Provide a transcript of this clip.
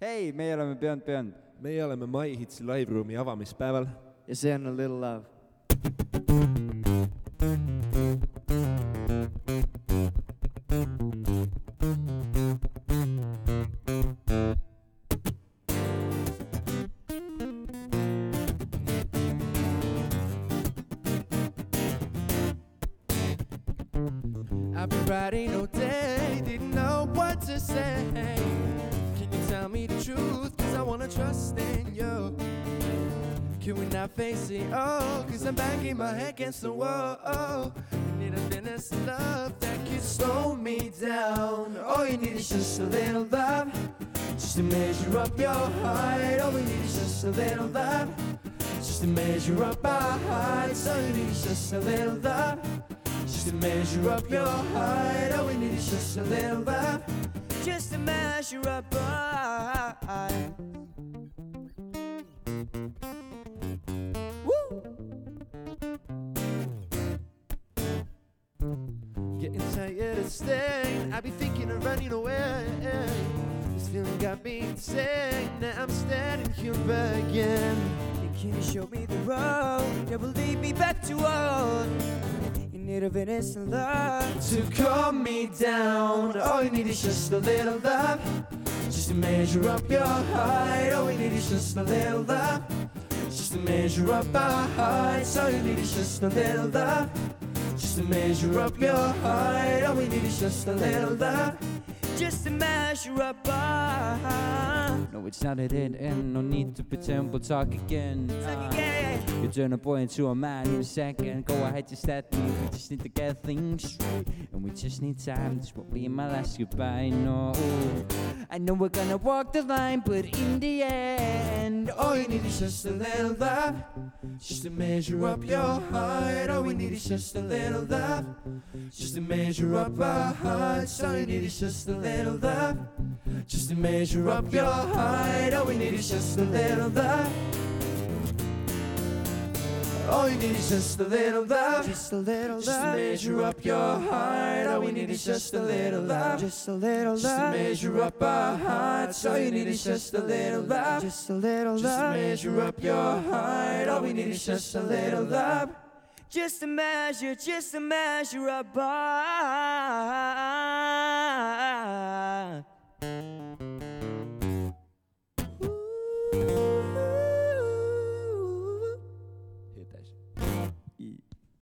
hei, meie oleme Beyond Beyond. meie oleme My Hitsi live-ruumi avamispäeval. ja see on A Little Love. I've been writing all day, didn't know what to say. Me the truth? Cause I wanna trust in you. Can we not face it? Oh, cause I'm banging my head against the wall. Oh, need a Venice love that can slow me down. All you need is just a little love. Just to measure up your height. All we need is just a little love. Just to measure up our heights. All you need is just a little love. Just to measure up your height. All we need is just a little love. Just to measure up our height. Getting tired of staying. I be thinking of running away. This feeling got me insane. Now I'm standing here again. Can you show me the road that will lead me back to what? You need a Venice love to calm me down. All you need is just a little love, just to measure up your height. All we need is just a little love, just to measure up our heights. All you need is just a little love, just to measure up your height. All we need is just a little love, just to measure up our height. No, it's not a dead end, no need to pretend we'll talk again. Ah, you turn a boy into a man in a second. Go ahead, just let me. We just need to get things straight. And we just need time. This won't be my last goodbye, no. I know we're gonna walk the line, but in the end, All you need is just a little love, just to measure up your heart. All we need is just a little love, just to measure up our hearts. All you need is just a little love, just to measure up your heart. All we need is just a little love. All you need is just a little love, just a little just to measure up your heart. All we need is just a little love, just a little love, just to measure up our heights. All you need is just a little love, just a little love, to measure up your heart. All we need is just a little love, just to measure, just to measure up our.